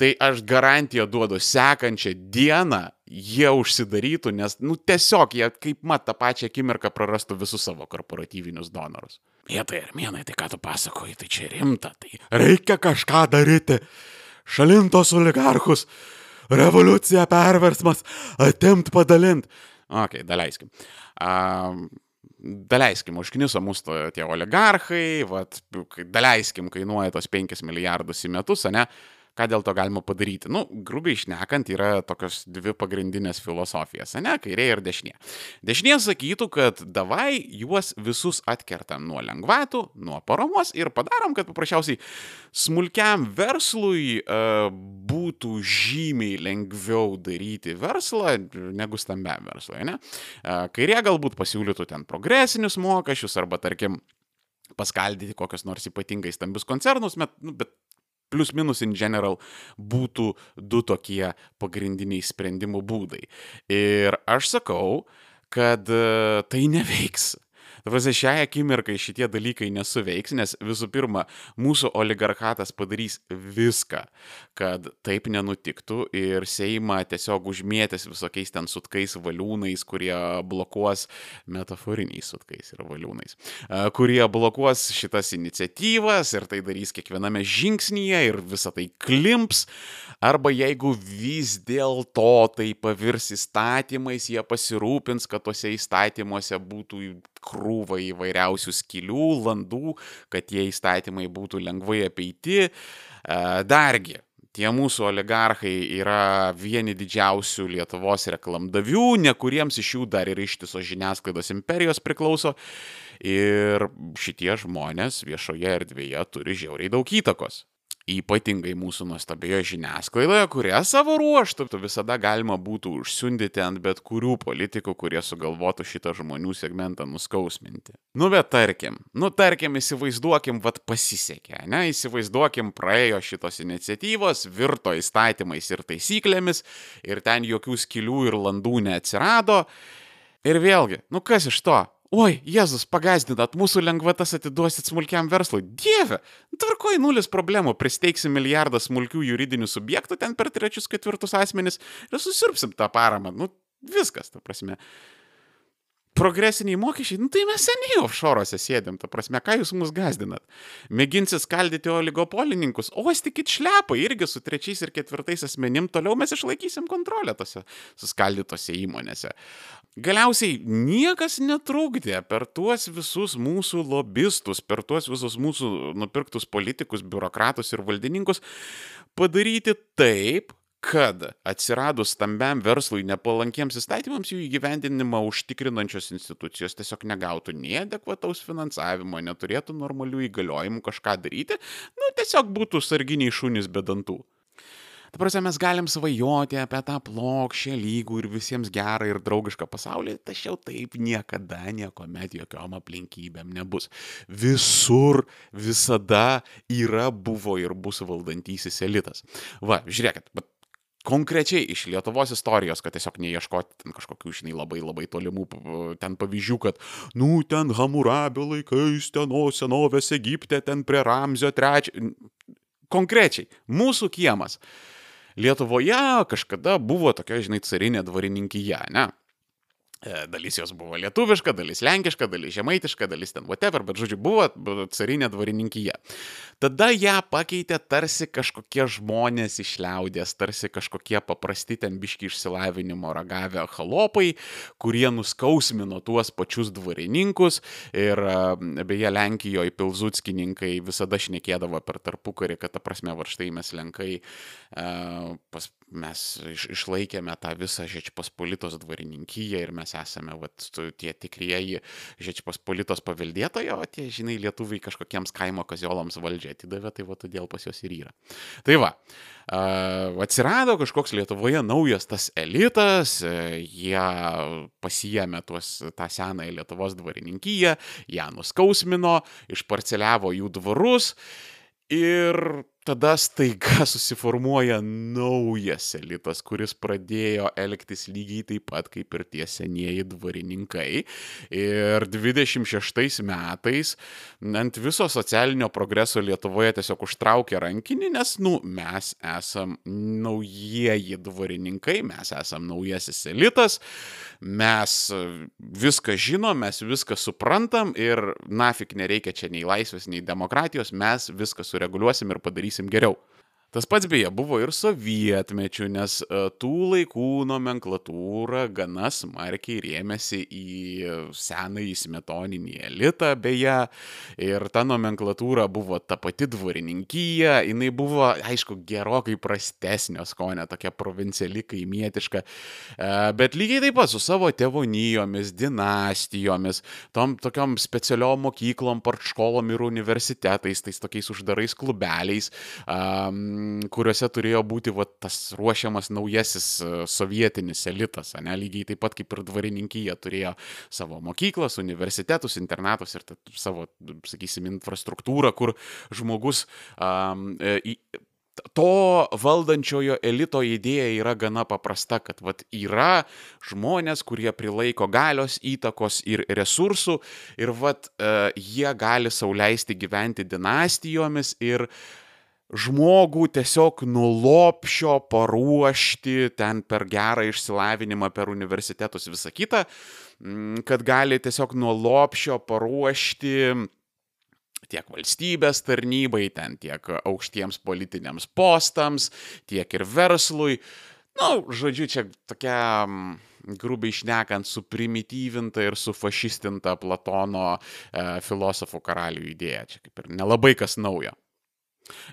tai aš garantiją duodu sekančią dieną jie užsidarytų, nes, nu, tiesiog jie kaip mat tą pačią akimirką prarastų visus savo korporatyvinius donorus. Vietai ir mėnai, tai ką tu pasakoji, tai čia rimta, tai reikia kažką daryti. Šalintos oligarchus revoliucija, perversmas, atimt, padalint. Ok, daleiskim. Um, daleiskim, užkniso mūsų tie oligarchai, vat, daleiskim, kainuoja tos 5 milijardus į metus, ne? Ką dėl to galima padaryti? Nu, grubiai išnekant, yra tokios dvi pagrindinės filosofijas, ne, kairė ir dešinė. Dešinė sakytų, kad davai juos visus atkertam nuo lengvatų, nuo paramos ir padarom, kad paprasčiausiai smulkiam verslui uh, būtų žymiai lengviau daryti verslą negu stambiam verslui, ne? Uh, kairė galbūt pasiūlytų ten progresinius mokesčius arba, tarkim, paskaldyti kokius nors ypatingai stambius koncernus, bet, nu, bet plius minus in general būtų du tokie pagrindiniai sprendimų būdai. Ir aš sakau, kad e, tai neveiks. Dabar šiai akimirkai šitie dalykai nesuveiks, nes visų pirma, mūsų oligarchatas padarys viską, kad taip nenutiktų ir Seima tiesiog užmėtęs visokiais ten sutkais valiūnais, kurie blokuos metaforiniais sutkais ir valiūnais, kurie blokuos šitas iniciatyvas ir tai darys kiekviename žingsnyje ir visą tai klimps, arba jeigu vis dėlto tai pavirs įstatymais, jie pasirūpins, kad tuose įstatymuose būtų krūvą įvairiausių skilių, landų, kad tie įstatymai būtų lengvai apeiti. Dargi, tie mūsų oligarchai yra vieni didžiausių Lietuvos reklamdavių, ne kuriems iš jų dar ir ištisos žiniasklaidos imperijos priklauso. Ir šitie žmonės viešoje erdvėje turi žiauriai daug įtakos ypatingai mūsų nuostabioje žiniasklaidoje, kurią savo ruoštų visada galima būtų užsiundyti ant bet kurių politikų, kurie sugalvotų šitą žmonių segmentą nuskausminti. Nu bet tarkim, nu tarkim, įsivaizduokim, vad pasisekė, ne, įsivaizduokim, praėjo šitos iniciatyvos, virto įstatymais ir taisyklėmis ir ten jokių skilių ir landų neatsirado. Ir vėlgi, nu kas iš to? Oi, Jėzus, pagazdinat, mūsų lengvatas atiduosit smulkiam verslui. Dieve, tvarkoj nulis problemų, pristeigsim milijardą smulkių juridinių subjektų ten per trečius, ketvirtus asmenis ir susirpsim tą paramą. Nu, viskas, ta prasme progresiniai mokesčiai, nu, tai mes seniai offshore'ose sėdėm, ta prasme, ką jūs mus gazdinat? Mėginsit skaldyti oligopolininkus, o stikit šlepą irgi su trečiais ir ketvirtais asmenim, toliau mes išlaikysim kontrolę tose suskaldytose įmonėse. Galiausiai niekas netrukdė per tuos visus mūsų lobistus, per tuos visus mūsų nupirktus politikus, biurokratus ir valdininkus padaryti taip, kad atsiradus stambiam verslui nepalankiems įstatymams jų įgyvendinimą užtikrinančios institucijos tiesiog negautų nei adekvataus finansavimo, neturėtų normalių įgaliojimų kažką daryti, nu tiesiog būtų sarginiai šunys be dantų. Ta prasme, mes galim svajoti apie tą plokščią lygų ir visiems gerą ir draugišką pasaulį, tačiau taip niekada, niekuomet, jokiom aplinkybėm nebus. Visur, visada yra, buvo ir bus valdantysis elitas. Va, žiūrėkit, bet konkrečiai iš Lietuvos istorijos, kad tiesiog neieškoti ten kažkokių, žinai, labai labai tolimų ten pavyzdžių, kad, nu, ten Hamurabio laikais, ten, o senovės Egipte, ten prie Ramzio trečio. Konkrečiai, mūsų kiemas. Lietuvoje kažkada buvo tokia, žinai, carinė dvarininkyje, ne? E, dalis jos buvo lietuviška, dalis lenkiška, dalis žemaitiška, dalis ten whatever, bet žodžiu, buvo carinė dvarininkyje. Tada ją pakeitė tarsi kažkokie žmonės iš liaudės, tarsi kažkokie paprasti ten biški išsilavinimo ragavę halopai, kurie nuskausmino tuos pačius dvarininkus ir e, beje Lenkijoje pilzutskininkai visada šnekėdavo per tarpukarį, kad ta prasme, va štai mes lenkai e, pas, mes iš, išlaikėme tą visą Žečpospolitos dvarininkyje ir mes esame vat, tie tikrieji Žečpospolitos paveldėtojai, o tie, žinai, lietuviai kažkokiems kaimo kaziolams valdžią atidavė, tai va todėl pas juos ir yra. Tai va, atsirado kažkoks Lietuvoje naujas tas elitas, jie pasijėmė tuos, tą senąją Lietuvos dvarininkyje, ją nuskausmino, išparceliavo jų dvarus ir tada staiga susiformuoja naujas elitas, kuris pradėjo elgtis lygiai taip pat kaip ir tie senieji dvarininkai. Ir 26 metais ant viso socialinio progreso Lietuvoje tiesiog užtraukė rankinį, nes, nu, mes esam naujieji dvarininkai, mes esam naujasis elitas, mes viską žinom, mes viską suprantam ir nafik nereikia čia nei laisvės, nei demokratijos, mes viską sureguliuosim ir padarysim padarysim geriau. Tas pats beje buvo ir sovietmečių, nes e, tų laikų nomenklatūra gana smarkiai rėmėsi į senąjį smetoninį elitą beje. Ir ta nomenklatūra buvo ta pati dvarininkyje, jinai buvo, aišku, gerokai prastesnio skonio, tokia provinciali, kaimietiška. E, bet lygiai taip pat su savo tėvonijomis, dinastijomis, tom tokiom specialiom mokyklom, partškolom ir universitetais, tais tokiais uždarais klubeliais. Um, kuriuose turėjo būti va, tas ruošiamas naujasis e, sovietinis elitas, ne, lygiai taip pat kaip ir dvarininkyje turėjo savo mokyklas, universitetus, internatus ir savo, sakysim, infrastruktūrą, kur žmogus um, į, to valdančiojo elito idėja yra gana paprasta, kad vat, yra žmonės, kurie prilaiko galios, įtakos ir resursų ir vat, uh, jie gali sauliaisti gyventi dinastijomis ir uh, žmogų tiesiog nulopšio paruošti ten per gerą išsilavinimą, per universitetus visą kitą, mm, kad gali tiesiog nulopšio paruošti tiek valstybės tarnybai, ten tiek aukštiems politiniams postams, tiek ir verslui. Na, nu, žodžiu, čia tokia mm, grubiai šnekant, suprimityvinta ir sufašistinta Platono e, filosofų karalių idėja. Čia kaip ir nelabai kas naujo.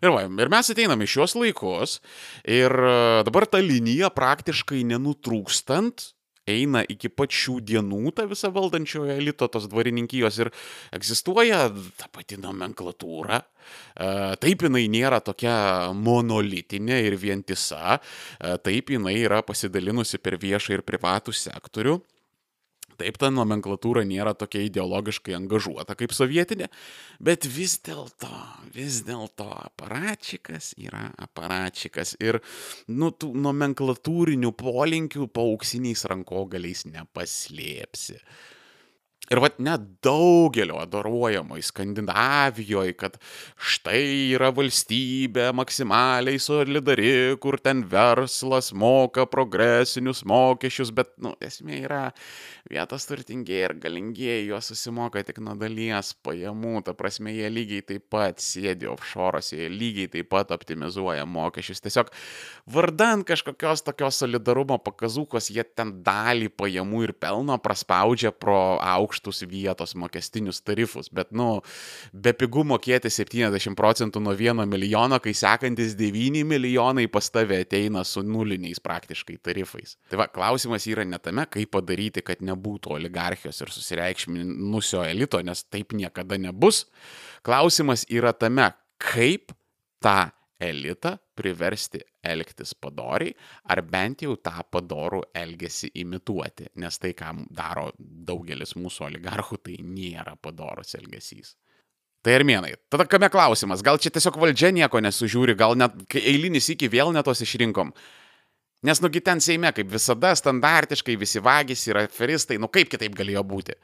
Ir, va, ir mes ateiname į šios laikus ir e, dabar ta linija praktiškai nenutrūkstant eina iki pačių dienų ta visa valdančiojo elito, tos dvarininkijos ir egzistuoja ta pati nomenklatūra. E, taip jinai nėra tokia monolitinė ir vientisa, e, taip jinai yra pasidalinusi per viešą ir privatų sektorių. Taip, ta nomenklatūra nėra tokia ideologiškai angažuota kaip sovietinė, bet vis dėlto, vis dėlto aparačikas yra aparačikas ir, nu, tų nomenklatūrinių polinkių pauksiniais rankogaliais nepaslėpsi. Ir vad net daugelio adoruojamoje Skandinavijoje, kad štai yra valstybė maksimaliai solidari, kur ten verslas moka progresinius mokesčius, bet, nu, esmė yra vietos turtingieji ir galingieji, juos susimoka tik nuo dalies pajamų, ta prasme, jie lygiai taip pat sėdi offshore'ose, jie lygiai taip pat optimizuoja mokesčius. Tiesiog vardan kažkokios tokios solidarumo pakazukos, jie ten dalį pajamų ir pelno praspaudžia pro aukštą aukštus vietos mokestinius tarifus, bet, nu, be pigų mokėti 70 procentų nuo 1 milijono, kai sekantis 9 milijonai pas tave ateina su nuliniais praktiškai tarifais. Tai va, klausimas yra ne tame, kaip padaryti, kad nebūtų oligarchijos ir susireikšminusio elito, nes taip niekada nebus. Klausimas yra tame, kaip tą elitą priversti elgtis padoriai, ar bent jau tą padorų elgesį imituoti, nes tai, ką daro daugelis mūsų oligarchų, tai nėra padorus elgesys. Tai armėnai. Tada kame klausimas? Gal čia tiesiog valdžia nieko nesužiūri, gal net eilinis iki vėl netos išrinkom? Nes nugi ten Seime, kaip visada, standartiškai visi vagys ir aferistai, nu kaip kitaip galėjo būti?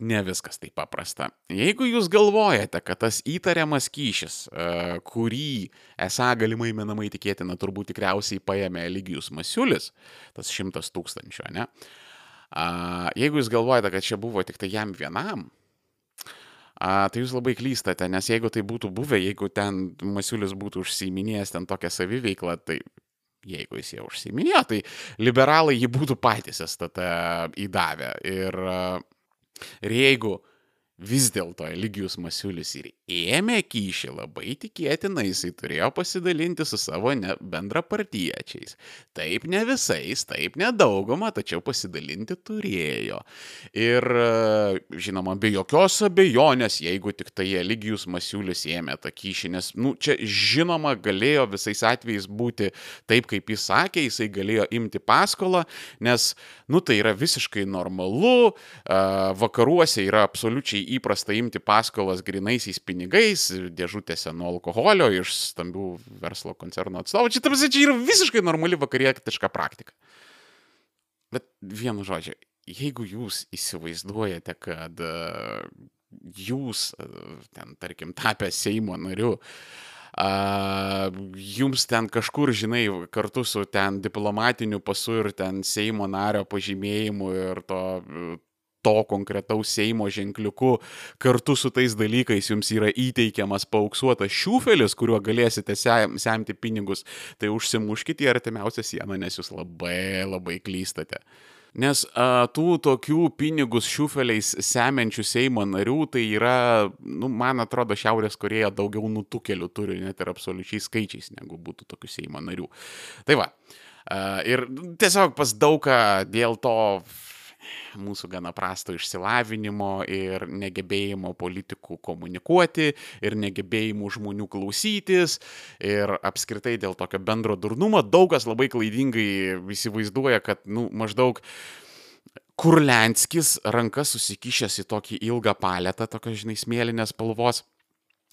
Ne viskas taip paprasta. Jeigu jūs galvojate, kad tas įtariamas kyšis, e, kurį esą galimai menamai tikėtina turbūt tikriausiai paėmė Eligijus Masiulis, tas šimtas tūkstančių, ne? Jeigu jūs galvojate, kad čia buvo tik tai jam vienam, A, tai jūs labai klystate, nes jeigu tai būtų buvę, jeigu ten Masiulis būtų užsiminėjęs ten tokią saviveiklą, tai jeigu jis jau užsiminėjo, tai liberalai jį būtų patys STT įdavę. Ir Ir jeigu vis dėlto Eligijus Masiulis ir ėmė kyšį, labai tikėtina jisai turėjo pasidalinti su savo bendrapartiečiais. Taip ne visais, taip ne daugumą, tačiau pasidalinti turėjo. Ir žinoma, be jokios abejonės, jeigu tik tai Eligijus Masiulis ėmė tą kyšį, nes, nu, čia žinoma, galėjo visais atvejais būti taip, kaip jis sakė, jisai galėjo imti paskolą, nes, nu, tai yra visiškai normalu, vakaruose yra absoliučiai įprasta imti paskolas grinaisiais pinigais, dėžutėse nuo alkoholio iš stambių verslo koncerno atstovų. Čia, tarsi, čia yra visiškai normali vakarietiška praktika. Bet vienu žodžiu, jeigu jūs įsivaizduojate, kad uh, jūs, uh, ten, tarkim, tapę Seimo nariu, Uh, jums ten kažkur, žinai, kartu su ten diplomatiniu pasu ir ten Seimo nario pažymėjimu ir to to konkretaus Seimo ženkliuku kartu su tais dalykais jums yra įteikiamas paauksuotas šiufelis, kuriuo galėsite semti pinigus, tai užsimuškite į artimiausią sieną, nes jūs labai labai klystate. Nes a, tų tokių pinigus šiufeliais semiančių Seimo narių, tai yra, nu, man atrodo, Šiaurės Koreja daugiau nutukelių turi net ir absoliučiai skaičiais, negu būtų tokių Seimo narių. Tai va. A, ir tiesiog pas daugą dėl to mūsų gana prasto išsilavinimo ir negebėjimo politikų komunikuoti ir negebėjimų žmonių klausytis. Ir apskritai dėl tokio bendro durnumo daug kas labai klaidingai įsivaizduoja, kad, nu, maždaug Kurlenskis rankas susikišęs į tokį ilgą paletą, tokios, žinai, smėlinės spalvos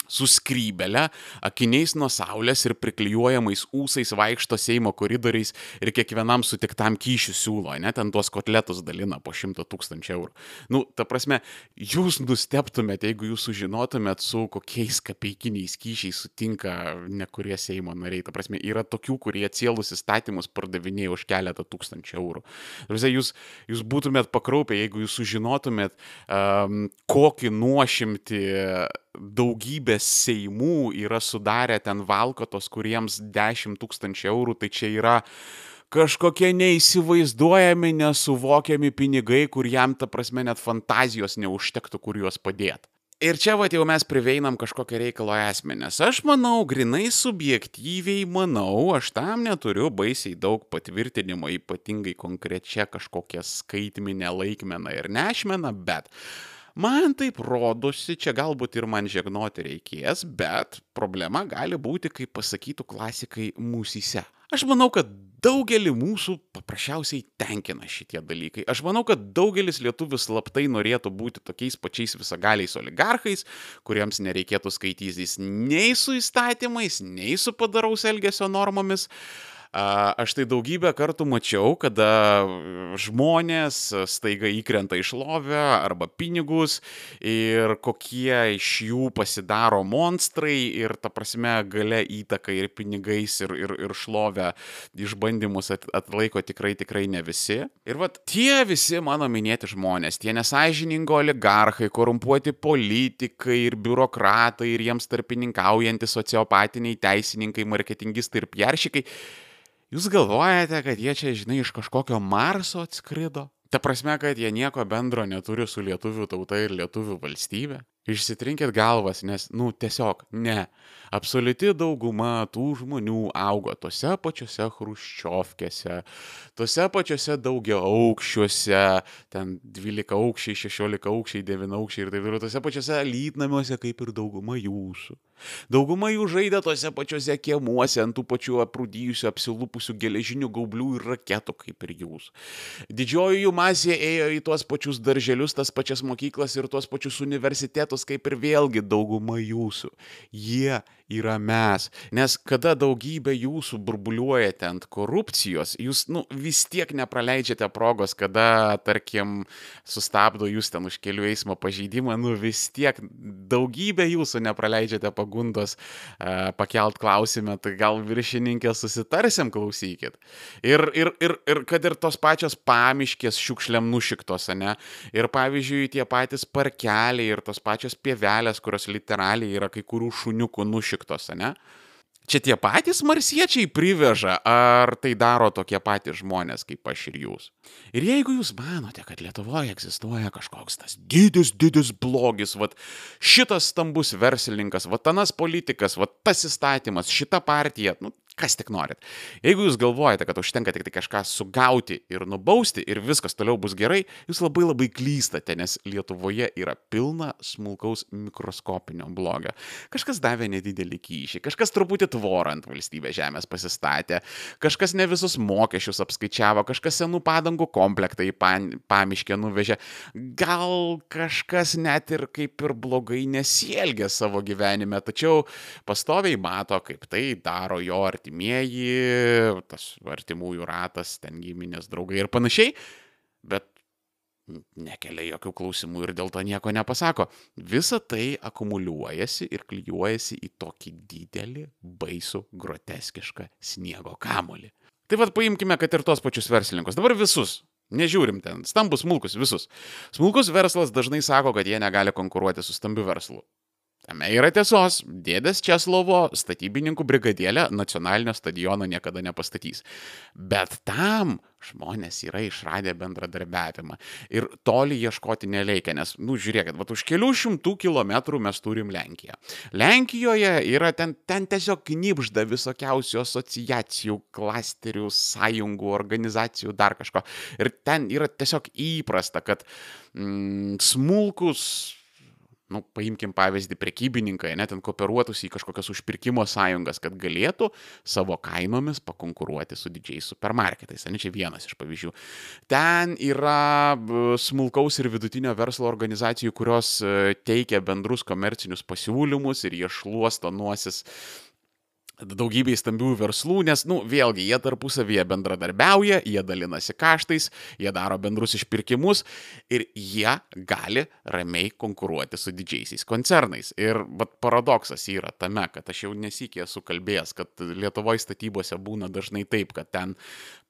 su skrybelė, akiniais nuo saulės ir priklijuojamais ūsais vaikšto Seimo koridoriais ir kiekvienam sutiktam kyšių siūlo, ne, ten tuos kotletus dalina po šimtą tūkstančių eurų. Nu, ta prasme, jūs nusteptumėte, jeigu jūs sužinotumėt, su kokiais kapeikiniais kyšiais sutinka nekurie Seimo nariai. Ta prasme, yra tokių, kurie atsielus įstatymus pardavinėja už keletą tūkstančių eurų. Tarsi, jūs, jūs būtumėt pakraupę, jeigu jūs sužinotumėt, um, kokį nuošimti daugybė seimų yra sudarę ten valkotos, kuriems 10 tūkstančių eurų, tai čia yra kažkokie neįsivaizduojami, nesuvokiami pinigai, kur jam ta prasme net fantazijos neužtektų, kur juos padėti. Ir čia va jau mes priveinam kažkokią reikalo esmę, nes aš manau, grinai subjektyviai manau, aš tam neturiu baisiai daug patvirtinimo, ypatingai konkrečia kažkokia skaitminė laikmena ir nešmena, bet man taip rodosi, čia galbūt ir man žegnoti reikės, bet problema gali būti, kaip pasakytų klasikai, mūsyse. Aš manau, kad daugelį mūsų paprasčiausiai tenkina šitie dalykai. Aš manau, kad daugelis lietuvių slaptai norėtų būti tokiais pačiais visagaliais oligarchais, kuriems nereikėtų skaitytis nei su įstatymais, nei su padaraus elgesio normomis. Aš tai daugybę kartų mačiau, kada žmonės staiga įkrenta iš lovę arba pinigus ir kokie iš jų pasidaro monstrai ir ta prasme gale įtaka ir pinigais ir, ir, ir šlovę išbandymus at, atlaiko tikrai tikrai ne visi. Ir vat tie visi mano minėti žmonės, tie nesažiningo oligarchai, korumpuoti politikai ir biurokratai ir jiems tarpininkaujantis sociopatiniai teisininkai, marketingistai ir pieršikai, Jūs galvojate, kad jie čia, žinai, iš kažkokio Marso atskrido? Ta prasme, kad jie nieko bendro neturi su lietuvių tauta ir lietuvių valstybė? Išsitrinkit galvas, nes, nu, tiesiog ne. Absoliuti dauguma tų žmonių augo tose pačiose hruščiovkėse, tose pačiose daugia aukščiuose, ten 12 aukščiai, 16 aukščiai, 9 aukščiai ir taip toliau, tose pačiose lytnamiuose kaip ir dauguma jūsų. Dauguma jų žaidė tose pačiose kiemuose ant tų pačių aprūdyjusių, apsilupusių geležinių gaublių ir raketų kaip ir jūs. Didžioji jų masė ėjo į tuos pačius darželius, tas pačias mokyklas ir tuos pačius universitetus kaip ir vėlgi dauguma jūsų. Jie yra mes. Nes kada daugybė jūsų burbuliuojate ant korupcijos, jūs nu, vis tiek nepraleidžiate progos, kada, tarkim, sustabdo jūs ten už kelių eismo pažeidimą, nu vis tiek daugybė jūsų nepraleidžiate pagundos uh, pakelt klausimą, tai gal viršininkė susitarsim, klausykit. Ir, ir, ir, ir kad ir tos pačios pamiškės šiukšliam nušiktos, ne? Ir pavyzdžiui, tie patys parkeliai ir tos pačios pievelės, kurios literaliai yra kai kurių šuniukų nušiktos, ne? Čia tie patys marsiečiai priveža, ar tai daro tokie patys žmonės kaip aš ir jūs. Ir jeigu jūs manote, kad Lietuvoje egzistuoja kažkoks tas didis, didis blogis, vad šitas stambus verslininkas, vad tanas politikas, vad tas įstatymas, šita partija, nu, kas tik norit. Jeigu jūs galvojate, kad užtenka tik tai kažką sugauti ir nubausti ir viskas toliau bus gerai, jūs labai labai klystate, nes Lietuvoje yra pilna smulkaus mikroskopinio blogio. Kažkas davė nedidelį kyšį, kažkas truputį tvorą ant valstybės žemės pasistatė, kažkas ne visus mokesčius apskaičiavo, kažkas senų padangų komplektą į pamiškę nuvežė, gal kažkas net ir kaip ir blogai nesielgia savo gyvenime, tačiau pastoviai mato, kaip tai daro jo artimieji tas artimųjų ratas, ten giminės draugai ir panašiai, bet nekelia jokių klausimų ir dėl to nieko nepasako. Visa tai akumuliuojasi ir klyjuojasi į tokį didelį, baisų, groteskišką sniego kamolį. Tai vad paimkime, kad ir tos pačius verslininkus. Dabar visus. Nežiūrim ten, stambus, smulkus, visus. Smulkus verslas dažnai sako, kad jie negali konkuruoti su stambiu verslu. Tame yra tiesos. Dėdės Česlovo statybininkų brigadėlė nacionalinio stadiono niekada nepastatys. Bet tam žmonės yra išradę bendradarbiavimą. Ir toli ieškoti nereikia, nes, nu, žiūrėkit, va už kelių šimtų kilometrų mes turim Lenkiją. Lenkijoje yra ten, ten tiesiog knipžda visokiausių asociacijų, klasterių, sąjungų, organizacijų, dar kažko. Ir ten yra tiesiog įprasta, kad mm, smulkus nu, paimkim pavyzdį, prekybininkai, net ten kooperuotųsi į kažkokias užpirkimo sąjungas, kad galėtų savo kainomis pakonkuruoti su didžiais supermarketais. Ne čia vienas iš pavyzdžių. Ten yra smulkaus ir vidutinio verslo organizacijų, kurios e, teikia bendrus komercinius pasiūlymus ir jie šluosto nuosis daugybei stambių verslų, nes, nu, vėlgi, jie tarpusavyje bendradarbiauja, jie dalinasi kaštais, jie daro bendrus išpirkimus ir jie gali ramiai konkuruoti su didžiaisiais koncernais. Ir vat paradoksas yra tame, kad aš jau nesikė esu kalbėjęs, kad Lietuvoje statybose būna dažnai taip, kad ten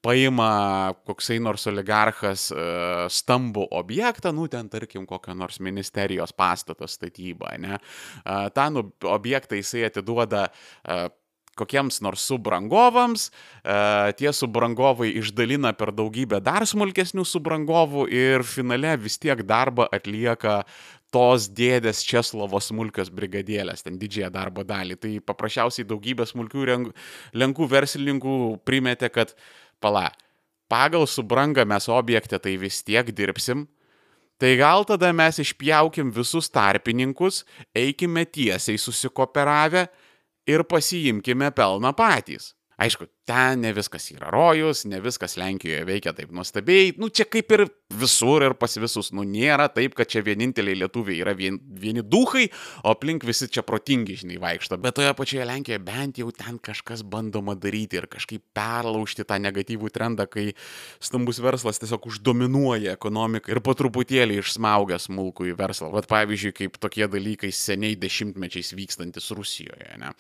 paima koksai nors oligarchas uh, stambų objektą, nu ten tarkim kokio nors ministerijos pastato statybą, ne, uh, tą nu, objektą jisai atiduoda uh, kokiems nors subrangovams, e, tie subrangovai išdalina per daugybę dar smulkesnių subrangovų ir finale vis tiek darbą atlieka tos dėdės Česlovo smulkios brigadėlės, ten didžiąją darbo dalį. Tai paprasčiausiai daugybė smulkių lenkų verslininkų primetė, kad pala, pagal subrangą mes objektą tai vis tiek dirbsim, Tai gal tada mes išpjaukim visus tarpininkus, eikime tiesiai susikooperavę ir pasiimkime pelną patys. Aišku, ten ne viskas yra rojus, ne viskas Lenkijoje veikia taip nuostabiai. Nu, čia kaip ir visur ir pas visus. Nu, nėra taip, kad čia vieninteliai lietuviai yra vien, vieni duhai, o aplink visi čia protingi, žinai, vaikšto. Bet toje pačioje Lenkijoje bent jau ten kažkas bandoma daryti ir kažkaip perlaužti tą negatyvų trendą, kai stambus verslas tiesiog uždominuoja ekonomiką ir po truputėlį išsmaugia smulkų į verslą. Vat pavyzdžiui, kaip tokie dalykai seniai dešimtmečiais vykstantis Rusijoje. Ne?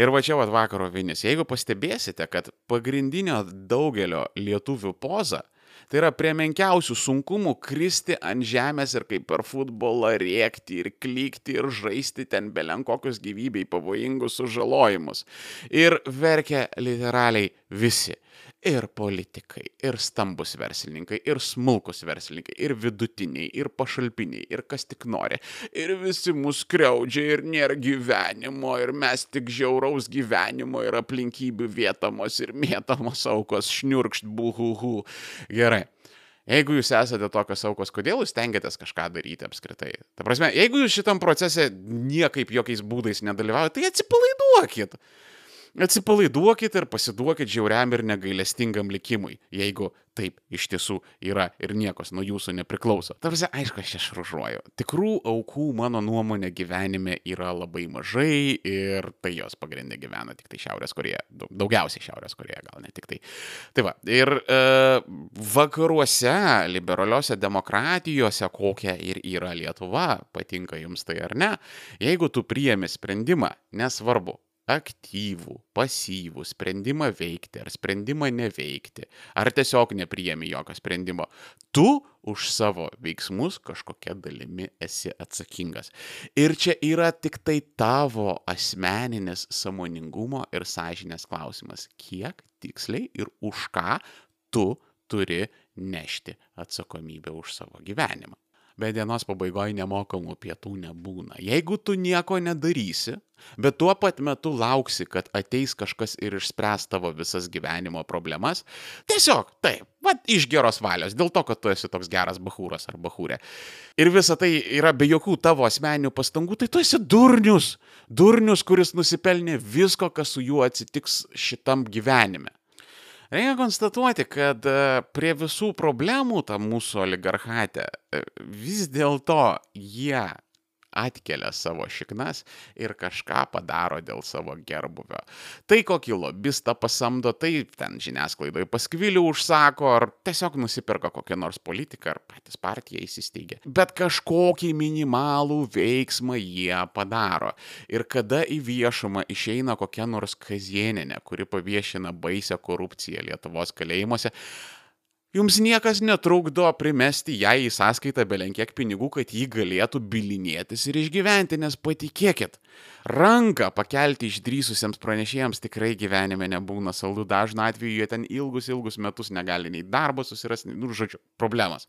Ir va čia vat vakaro vienis. Jeigu pastebėsite, kad pagrindinio daugelio lietuvių poza Tai yra prie menkiausių sunkumų kristi ant žemės ir kaip per futbolą rėkti ir klykti ir žaisti ten belenkokius gyvybei pavojingus sužalojimus. Ir verkia literaliai visi ir politikai, ir stambus verslininkai, ir smulkus verslininkai, ir vidutiniai, ir pašalpiniai, ir kas tik nori. Ir visi mus kreudžia ir nėra gyvenimo, ir mes tik žiauraus gyvenimo ir aplinkybių vietamos ir mėtamos aukos, šniurkšt, buhuhu. Gerai. Jeigu jūs esate tokios aukos, kodėl jūs tengiatės kažką daryti apskritai? Ta prasme, jeigu jūs šitam procese niekaip jokiais būdais nedalyvaujate, tai atsipalaiduokit atsipalaiduokit ir pasiduokit žiauriam ir negailestingam likimui, jeigu taip iš tiesų yra ir niekas nuo jūsų nepriklauso. Tarsi, aišku, aš čia šaržuoju. Tikrų aukų mano nuomonė gyvenime yra labai mažai ir tai jos pagrindė gyvena tik tai Šiaurės Koreja. Daugiausiai Šiaurės Koreja, gal ne tik tai. Tai va, ir e, vakaruose, liberaliuose demokratijose, kokia ir yra Lietuva, patinka jums tai ar ne, jeigu tu priemi sprendimą, nesvarbu, aktyvų, pasyvų sprendimą veikti ar sprendimą neveikti, ar tiesiog nepriemi jokio sprendimo, tu už savo veiksmus kažkokia dalimi esi atsakingas. Ir čia yra tik tai tavo asmeninis samoningumo ir sąžinės klausimas, kiek tiksliai ir už ką tu turi nešti atsakomybę už savo gyvenimą bet dienos pabaigoje nemokamų pietų nebūna. Jeigu tu nieko nedarysi, bet tuo pat metu lauksi, kad ateis kažkas ir išspręs tavo visas gyvenimo problemas, tiesiog taip, va iš geros valios, dėl to, kad tu esi toks geras bahūras ar bahūrė. Ir visa tai yra be jokių tavo asmeninių pastangų, tai tu esi durnius, durnius, kuris nusipelnė visko, kas su juo atsitiks šitam gyvenime. Reikia konstatuoti, kad e, prie visų problemų tam mūsų oligarchate vis dėlto jie atkelia savo šiknas ir kažką padaro dėl savo gerbuvio. Tai kokį lobistą pasamdo, tai ten žiniasklaidoje paskvilių užsako, ar tiesiog nusipirka kokią nors politiką, ar patys partiją įsisteigia. Bet kažkokį minimalų veiksmą jie padaro. Ir kada į viešumą išeina kokia nors kazieninė, kuri paviešina baisę korupciją Lietuvos kalėjimuose, Jums niekas netrukdo primesti jai į sąskaitą belenkiek pinigų, kad ji galėtų bilinėtis ir išgyventi, nes patikėkit, ranką pakelti išdrysusiems pranešėjams tikrai gyvenime nebūna saldu, dažnu atveju jie ten ilgus, ilgus metus negali nei darbo susirasti, nu, žodžiu, problemas.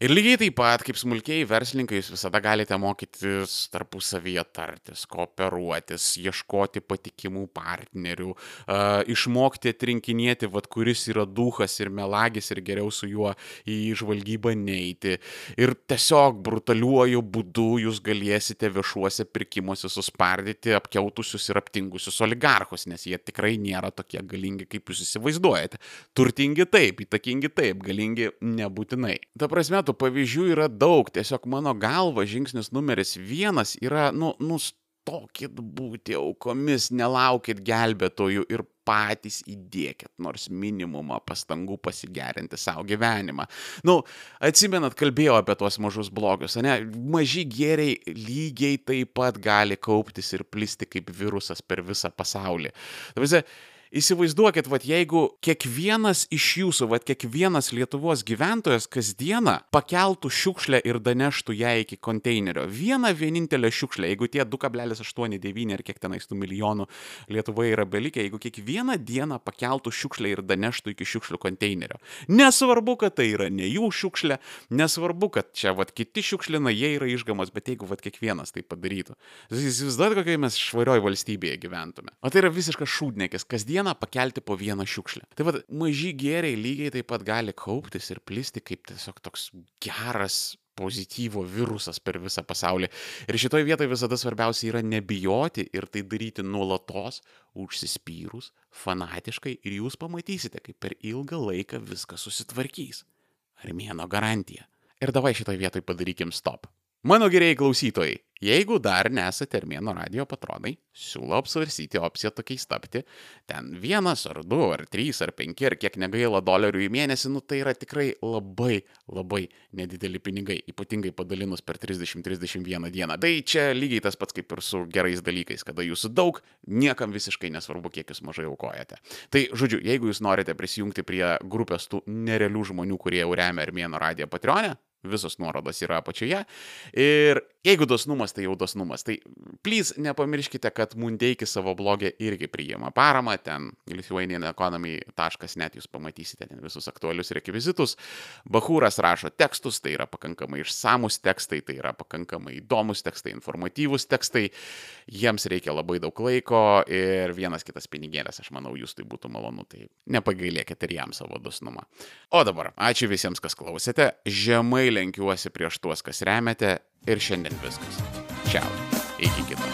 Ir lygiai taip pat, kaip smulkiai verslininkai, jūs visada galite mokytis tarpusavyje tartis, kooperuotis, ieškoti patikimų partnerių, uh, išmokti atrinkinėti, vad kuris yra duhas ir melagis ir geriau su juo į žvalgybą neiti. Ir tiesiog brutaliuoju būdu jūs galėsite viešuose pirkimuose suspardyti apkiautusius ir aptingusius oligarchus, nes jie tikrai nėra tokie galingi, kaip jūs įsivaizduojate. Turtingi taip, įtakingi taip, galingi nebūtinai. Ta prasme, tų pavyzdžių yra daug, tiesiog mano galva žingsnis numeris vienas yra, nu, nustokit būti aukomis, nelaukit gelbėtojų ir patys įdėkit nors minimumą pastangų pasigerinti savo gyvenimą. Na, nu, atsimenat, kalbėjau apie tuos mažus blogius, ne? Maži gėriai lygiai taip pat gali kauptis ir plisti kaip virusas per visą pasaulį. Tavise, įsivaizduokit, vat, jeigu kiekvienas iš jūsų, vat, kiekvienas Lietuvos gyventojas kasdieną pakeltų šiukšlę ir daneštų ją iki konteinerio. Vieną vienintelę šiukšlę, jeigu tie 2,89 ar kiek tenais tų milijonų Lietuvoje yra belikę, jeigu kiekvieną dieną pakeltų šiukšlę ir daneštų iki šiukšlių konteinerio. Nesvarbu, kad tai yra ne jų šiukšlė, nesvarbu, kad čia vat kiti šiukšlina, jie yra išgamos, bet jeigu vat kiekvienas tai padarytų. Įsivaizduojate, kokioje mes švarioje valstybėje gyventume. O tai yra visiškas šūdnekis, kasdieną pakelti po vieną šiukšlę. Tai vad, maži gėriai lygiai taip pat gali kauptis ir plisti kaip tiesiog toks geras pozityvo virusas per visą pasaulį. Ir šitoje vietoje visada svarbiausia yra nebijoti ir tai daryti nuolatos, užsispyrus, fanatiškai ir jūs pamatysite, kaip per ilgą laiką viskas susitvarkys. Armėno garantija. Ir davai šitoje vietoje padarykim stop. Mano geriai klausytojai, Jeigu dar nesate Armėno radio patronai, siūlau apsvarsyti opciją tokiais tapti. Ten vienas ar du ar trys ar penki ar kiek negaila dolerių į mėnesį, nu tai yra tikrai labai labai nedideli pinigai, ypatingai padalinus per 30-31 dieną. Tai čia lygiai tas pats kaip ir su gerais dalykais, kada jūsų daug, niekam visiškai nesvarbu, kiek jūs mažai aukojate. Tai žodžiu, jeigu jūs norite prisijungti prie grupės tų nerealių žmonių, kurie jau remia Armėno radiją Patreonę, Visos nuorodos yra apačioje. Ir jeigu dosnumas, tai jau dosnumas. Tai plys nepamirškite, kad Mundeikis savo blogė irgi priima paramą. Ten lithuanianeconomy.net jūs pamatysite ten visus aktualius rekvizitus. Bahūras rašo tekstus, tai yra pakankamai išsamus tekstai, tai yra pakankamai įdomus tekstai, informatyvus tekstai. Jiems reikia labai daug laiko ir vienas kitas pinigėlės, aš manau, jūs tai būtų malonu. Tai nepagailėkite ir jam savo dosnumą. O dabar, ačiū visiems, kas klausėte. Žemai lenkiuosi prieš tuos, kas remiate ir šiandien viskas. Šiaurė. Iki kito.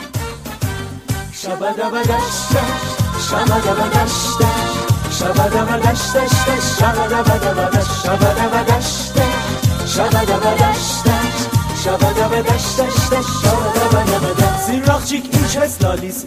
Shabadabadashta, shabadabadashta, shabadabadashta, shabadabadashta, shabadabadashta, shabadabadashta, shabadabadashta, shabadabadashta. Zirrakcik, ich heiß Lalis,